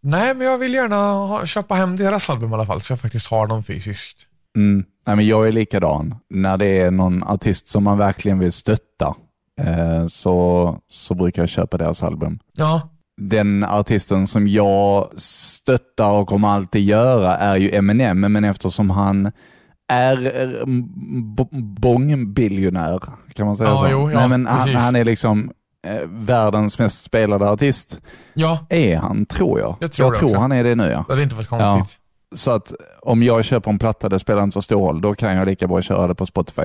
nej, men jag vill gärna ha, köpa hem deras album i alla fall, så jag faktiskt har dem fysiskt. Mm. Nej, men jag är likadan. När det är någon artist som man verkligen vill stötta eh, så, så brukar jag köpa deras album. Ja, Den artisten som jag stöttar och kommer alltid göra är ju Eminem, men eftersom han är eh, bångbiljonär, kan man säga Ja, så? jo, ja, Nej, men han, han är liksom eh, världens mest spelade artist. ja, Är han, tror jag. Jag tror det också. han är det nu, ja. det hade inte varit konstigt. Så att om jag köper en platta, det spelar inte så stor roll. Då kan jag lika bra köra det på Spotify.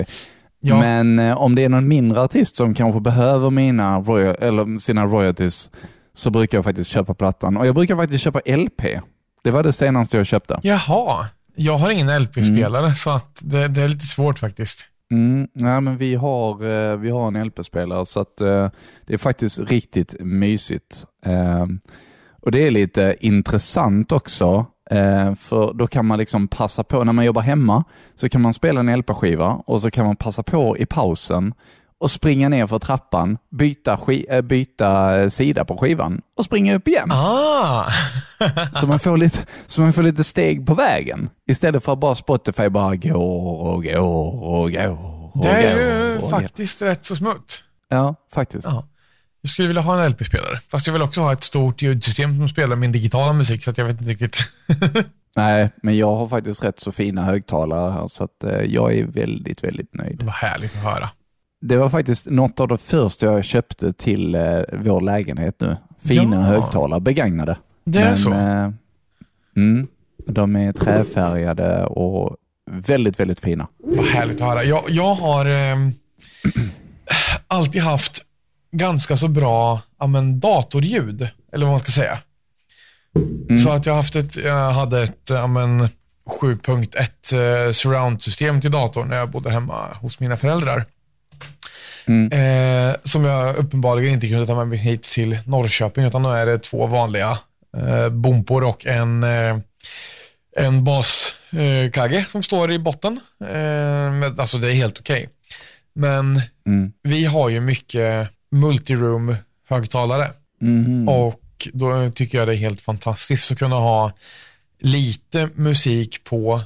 Ja. Men eh, om det är någon mindre artist som kanske behöver mina roya- eller sina royalties så brukar jag faktiskt köpa plattan. Och jag brukar faktiskt köpa LP. Det var det senaste jag köpte. Jaha, jag har ingen LP-spelare, så att det, det är lite svårt faktiskt. Mm, nej, men vi har, eh, vi har en LP-spelare så att eh, det är faktiskt riktigt mysigt. Ehm, och det är lite intressant också, eh, för då kan man liksom passa på, när man jobbar hemma, så kan man spela en LP-skiva och så kan man passa på i pausen och springa ner för trappan, byta, äh, byta eh, sida på skivan och springa upp igen. Ah! Så man, får lite, så man får lite steg på vägen. Istället för att bara Spotify bara går och går och går. Och Det är ju går. faktiskt rätt så smutt. Ja, faktiskt. Ja. Jag skulle vilja ha en LP-spelare. Fast jag vill också ha ett stort ljudsystem som spelar min digitala musik, så jag vet inte riktigt. Nej, men jag har faktiskt rätt så fina högtalare här, så att eh, jag är väldigt, väldigt nöjd. Var härligt att höra. Det var faktiskt något av det första jag köpte till eh, vår lägenhet nu. Fina Ja. högtalare, begagnade. Det är så? Eh, mm, de är träfärgade och väldigt, väldigt fina. Vad härligt att höra. Jag, jag har ehm, alltid haft ganska så bra ja, men, datorljud, eller vad man ska säga. Så att jag, haft ett, jag hade ett ja, men, 7.1 eh, surround-system till datorn när jag bodde hemma hos mina föräldrar. Eh, som jag uppenbarligen inte kunde ta med mig hit till Norrköping, utan nu är det två vanliga eh, bompor och en, eh, en baskagge eh, som står i botten. Eh, med, alltså det är helt okej. Men vi har ju mycket multiroom högtalare Mhm. och då tycker jag det är helt fantastiskt att kunna ha lite musik på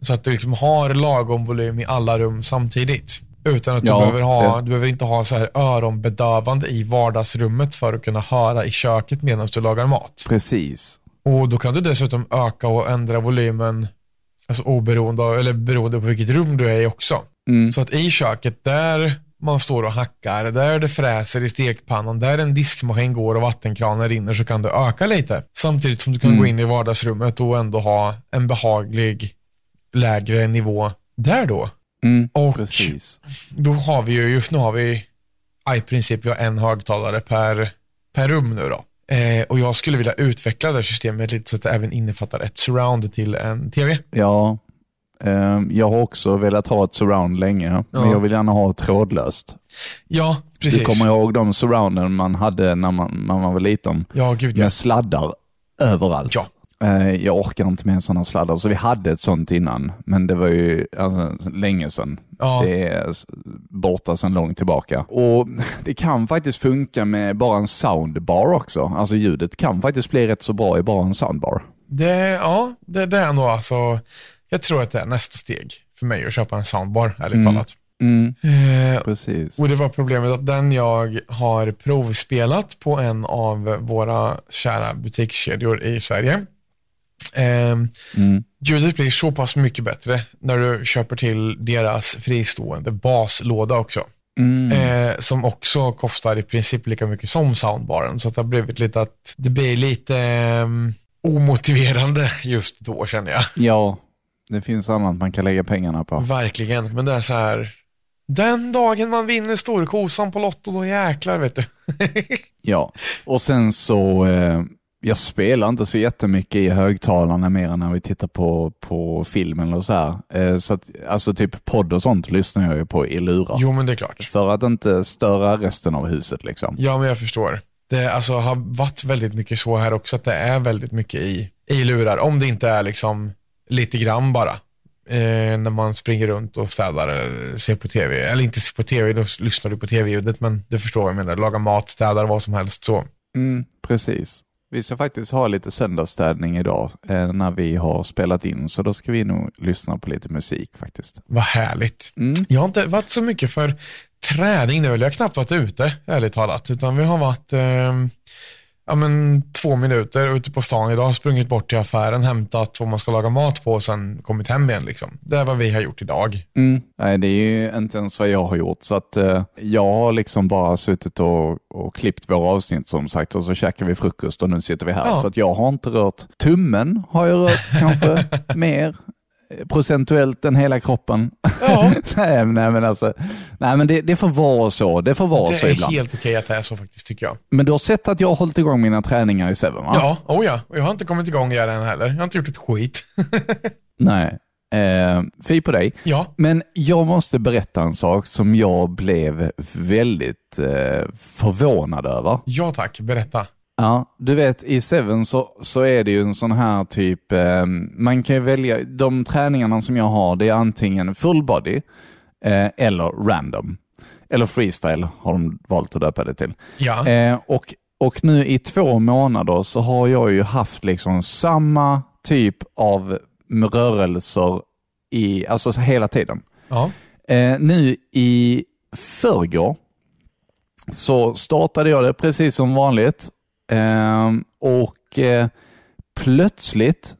så att du liksom har lagom volym i alla rum samtidigt. Utan att du, Ja, behöver, ha, det- du behöver inte ha så här öronbedövande i vardagsrummet för att kunna höra i köket medan du lagar mat. Precis. Och då kan du dessutom öka och ändra volymen alltså oberoende av, eller beroende på vilket rum du är i också. Mm. Så att i köket där man står och hackar, där det fräser i stekpannan, där en diskmaskin går och vattenkranen rinner så kan du öka lite. Samtidigt som du kan Mm. gå in i vardagsrummet och ändå ha en behaglig lägre nivå där då. Mm, Och precis. då har vi ju, just nu har vi i princip vi har en högtalare per, per rum nu då. Eh, och jag skulle vilja utveckla det här systemet lite så att det även innefattar ett surround till en tv. Ja, eh, jag har också velat ha ett surround länge, men Ja. jag vill gärna ha trådlöst. Ja, precis. Du kommer ihåg de surrounden man hade när man, när man var liten? Ja, gud ja. Med sladdar överallt. Ja. Eh, Jag orkar inte med sådana sladdar, så vi hade ett sånt innan, men det var ju alltså, länge sedan. Ja. Det är borta sedan långt tillbaka. Och Det kan faktiskt funka med bara en soundbar också. Alltså ljudet kan faktiskt bli rätt så bra i bara en soundbar. Det, ja, det, det är nog alltså, jag tror att det är nästa steg för mig att köpa en soundbar, ärligt Mm. talat. Mm, Eh, precis. och det var problemet att den jag har provspelat på en av våra kära butikskedjor i Sverige. Eh, Mm. ljudet blir så pass mycket bättre när du köper till deras fristående baslåda också. Mm. Eh, som också kostar i princip lika mycket som soundbaren. Så det har blivit lite att det blir lite ehm, omotiverande just då känner jag. Ja, det finns annat man kan lägga pengarna på. Verkligen, men det är så här. Den dagen man vinner storkosan på Lotto, då jäklar vet du. Ja, och sen så, eh, jag spelar inte så jättemycket i högtalarna mer än när vi tittar på, på filmen eller så här. Eh, så att, alltså typ podd och sånt lyssnar jag ju på i lurar. Jo, men det är klart. För att inte störa resten av huset liksom. Ja, men jag förstår. Det alltså, har varit väldigt mycket så här också, att det är väldigt mycket i, i lurar. Om det inte är liksom lite grann bara. Eh, när man springer runt och städar eller ser på tv. Eller inte ser på tv, då lyssnar du på tv-ljudet, men du förstår vad jag menar. Laga mat, städar, vad som helst så. Mm, precis. Vi ska faktiskt ha lite söndagsstädning idag eh, när vi har spelat in, så då ska vi nog lyssna på lite musik faktiskt. Vad härligt. Mm. Jag har inte varit så mycket för träning nu, eller jag har knappt varit ute, ärligt talat. Utan vi har varit eh, ja, men, två minuter ute på stan idag, sprungit bort till affären, hämtat vad man ska laga mat på och sen kommit hem igen. Liksom. Det är vad vi har gjort idag. Mm. Nej, det är ju inte ens vad jag har gjort. Så att eh, jag har liksom bara suttit och, och klippt våra avsnitt som sagt och så käkar vi frukost och nu sitter vi här. Ja. Så att jag har inte rört tummen, har jag rört kanske mer procentuellt än hela kroppen. Ja, nej, nej, men alltså, nej, men det, det får vara så. Det får vara det så är ibland. helt okej att det är så faktiskt, tycker jag. Men du har sett att jag har hållit igång mina träningar i Seven, va? Ja, oh ja. Jag har inte kommit igång igen än heller. Jag har inte gjort ett skit. Nej. Eh, fy på dig. Ja, Men jag måste berätta en sak som jag blev väldigt eh, förvånad över. ja tack. Berätta. Ja, du vet i Seven så, så är det ju en sån här typ, eh, man kan ju välja, de träningarna som jag har det är antingen full body eh, eller random. Eller freestyle har de valt att döpa det till. Ja. Eh, och, och nu i två månader så har jag ju haft liksom samma typ av rörelser i, alltså hela tiden. ja. Eh, nu i förrgår så startade jag det precis som vanligt och eh, plötsligt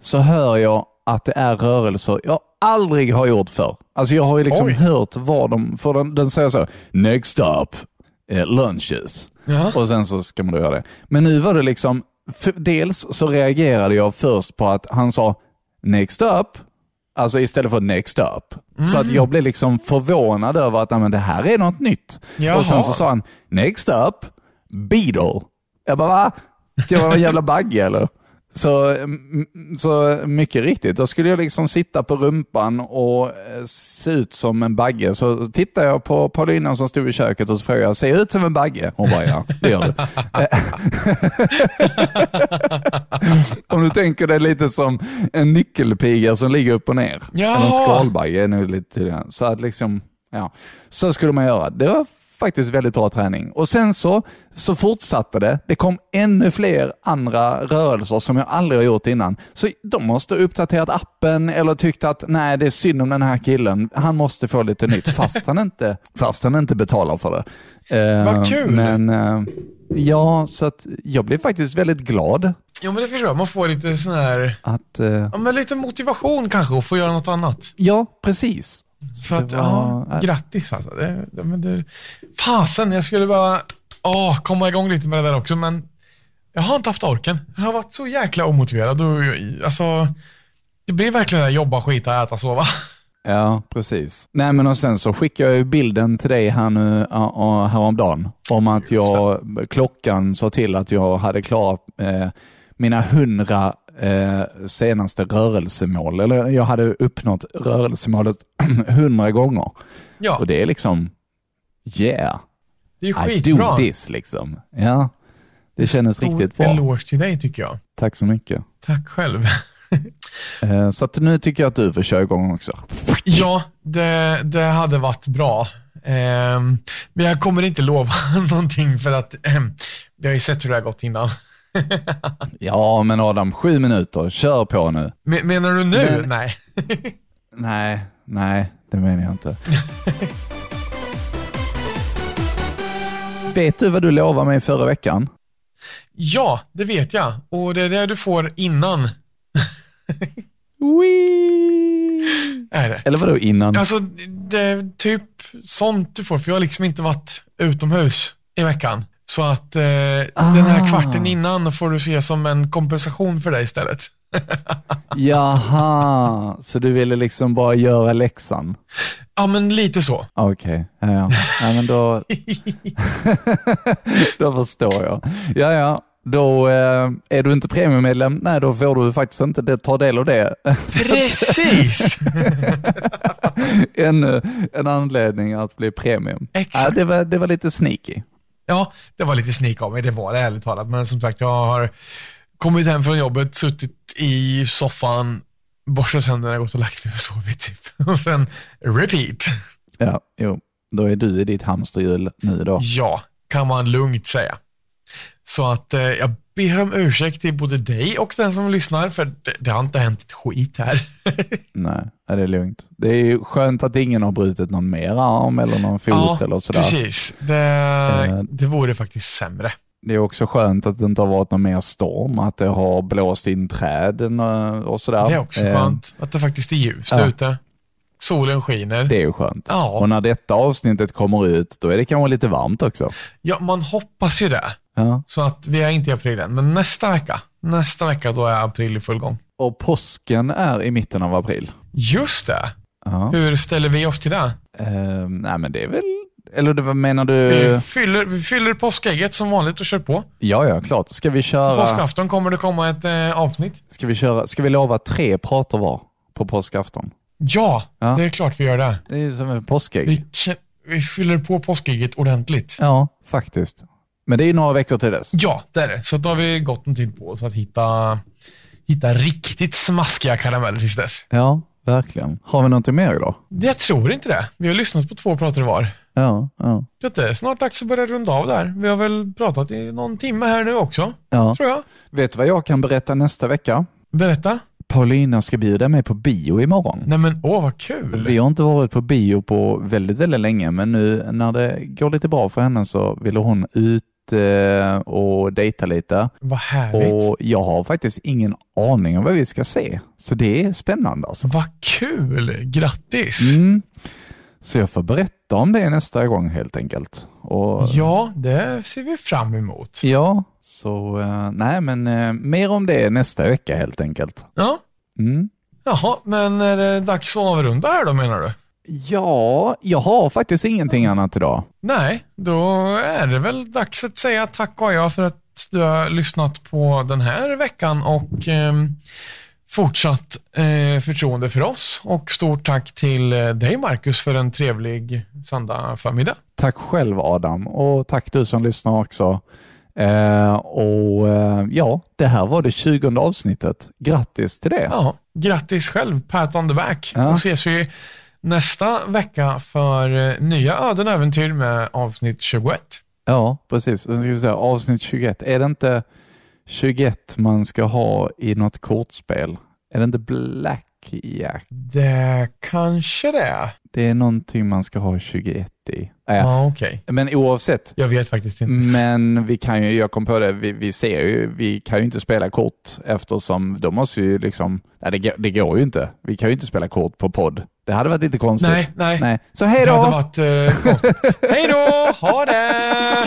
så hör jag att det är rörelser jag aldrig har gjort förr. Alltså jag har ju liksom Oj. hört vad de, för den, den säger så, next up, eh, lunches. Ja. Och sen så ska man då göra det. Men nu var det liksom, för, dels så reagerade jag först på att han sa next up, alltså istället för next up. Så att jag blev liksom förvånad över att "Nej, men det här är något nytt. Jaha. Och sen så sa han next up, beetle. Jag bara va? Ska jag vara en jävla bagge eller? Så, mm, så mycket riktigt, då skulle jag liksom sitta på rumpan och eh, se ut som en bagge. Så tittade jag på Paulina som stod i köket och så frågade jag, ser jag ut som en bagge? Hon bara, ja, det gör du. Om du tänker dig lite som en nyckelpiga som ligger upp och ner. Ja. Eller en skalbagge är nu lite tydligare. Så att liksom, ja, så skulle man göra. Det var faktiskt väldigt bra träning. Och sen så, så fortsatte det. Det kom ännu fler andra rörelser som jag aldrig har gjort innan. Så de måste ha uppdaterat appen eller tyckt att nej, det är synd om den här killen. Han måste få lite nytt fast han inte, fast han inte betalar för det. Eh, Vad kul. Men eh, ja, så att jag blev faktiskt väldigt glad Jo men det förstår jag. Man får lite sån här, att eh, ja men lite motivation kanske att få göra något annat. Ja, precis. Så att, var- ja, grattis alltså. Det, det, men det, fasen, jag skulle bara åh, komma igång lite med det där också, men jag har inte haft orken. Jag har varit så jäkla omotiverad och alltså, det blir verkligen det där jobba, skita, äta, sova. Ja, precis. Nej, men och sen så skickade jag ju bilden till dig här nu häromdagen om att jag, klockan sa till att jag hade klarat eh, mina hundra eh, senaste rörelsemål. Eller jag hade uppnått rörelsemålet hundra gånger. Ja, Och det är liksom, yeah, det är ju I do skitbra. this liksom. Ja, det kändes Stor riktigt bra. eloge till dig tycker jag. Tack så mycket. Tack själv. Eh, så att nu tycker jag att du får köra igång också. Ja, det, det hade varit bra. Ehm, men jag kommer inte lova någonting för att ehm, vi har ju sett hur det har gått innan. Ja, men Adam, sju minuter. Kör på nu. Men, menar du nu? Men- Nej. Nej, nej, det menar jag inte. Vet du vad du lovade mig förra veckan? Ja, det vet jag. Och det är det du får innan. Är det. Eller vadå innan? Alltså, det är typ sånt du får, för jag har liksom inte varit utomhus i veckan. Så att eh, den här Ah. kvarten innan får du se som en kompensation för det istället. Jaha, så du ville liksom bara göra läxan? Ja, men lite så. Okej, ja, ja. ja men då... då förstår jag. Ja, ja. Då eh, är du inte premiummedlem, nej då får du faktiskt inte det, ta del av det. Precis! Ännu en anledning att bli premium. Exakt. Ja, det, var, det var lite sneaky. Ja, det var lite sneak av mig, det var det ärligt talat. Men som sagt, jag har kommit hem från jobbet, suttit i soffan, borstat tänderna, gått och lagt mig och sovit typ. Och sen repeat. Ja, jo. Då är du i ditt hamsterhjul nu då. Ja, kan man lugnt säga. Så att eh, jag ber om ursäkt till både dig och den som lyssnar, för det, det har inte hänt ett skit här. Nej, det är lugnt. Det är ju skönt att ingen har brutit någon mer arm eller någon fot ja, eller sådär. precis. Det, Eh. det vore faktiskt sämre. Det är också skönt att det inte har varit någon mer storm, att det har blåst in träden och och sådär. Det är också Eh, skönt att det faktiskt är ljust ja. ute. Solen skiner. Det är ju skönt. Ja. Och när detta avsnittet kommer ut, då är det kanske lite varmt också. Ja, man hoppas ju det. Ja. Så att vi är inte i april än, men nästa vecka, nästa vecka då är april i full gång. Och påsken är i mitten av april. Just det. Ja. Hur ställer vi oss till det? Eh, nej men det är väl, eller vad menar du? Vi fyller, vi fyller påskägget som vanligt och kör på. Ja, ja, klart. Ska vi På köra, påskafton kommer det komma ett eh, avsnitt. ska vi köra, ska vi lova tre pratar var på påskafton? Ja, Ja. det är klart vi gör det. Det är som en påskägg. Vi, vi fyller på påskägget ordentligt. Ja, faktiskt. Men det är några veckor till dess. Ja, det är det. Så då har vi gott om tid på oss att hitta, hitta riktigt smaskiga karameller tills dess. Ja, verkligen. Har vi någonting mer idag? Jag tror inte det. Vi har lyssnat på två pratare var. Ja, ja. Det är snart dags att börja runda av där. Vi har väl pratat i någon timme här nu också, ja. tror jag. Vet du vad jag kan berätta nästa vecka? Berätta. Paulina ska bjuda mig på bio imorgon. Nej men åh vad kul. Vi har inte varit på bio på väldigt, väldigt länge, men nu när det går lite bra för henne så vill hon ut eh, och dejta lite. Vad härligt. Och jag har faktiskt ingen aning om vad vi ska se. Så det är spännande alltså. Vad kul. Grattis. Mm. Så jag får berätta om det nästa gång helt enkelt. Och, Ja, det ser vi fram emot. ja, så eh, nej men eh, mer om det nästa vecka helt enkelt. Ja. Mm. Jaha, men är det dags att avrunda här då menar du? Ja, jag har faktiskt ingenting annat idag. Nej, då är det väl dags att säga tack och jag för att du har lyssnat på den här veckan och ehm, fortsatt eh, förtroende för oss. Och stort tack till eh, dig Marcus för en trevlig söndag förmiddag. Tack själv Adam och tack du som lyssnar också. Eh, och eh, ja, det här var det 20 avsnittet. Grattis till det. Ja, grattis själv, pat on the back. Ja. Då ses vi nästa vecka för eh, nya öden äventyr med avsnitt 21. Ja, precis. Nu ska säga, avsnitt 21. Är det inte 21 man ska ha i något kortspel? Är det inte Blackjack? Det kanske det är. Det är någonting man ska ha 21 i. Äh, Ja, okej. Men oavsett. Jag vet faktiskt inte. Men vi kan ju, jag kom på det, vi, vi ser ju, vi kan ju inte spela kort eftersom de måste ju liksom, nej, det, det går ju inte. Vi kan ju inte spela kort på podd. Det hade varit lite konstigt. Nej, nej. nej. Så hej Det hade då! varit eh, konstigt. Hej då! Ha det!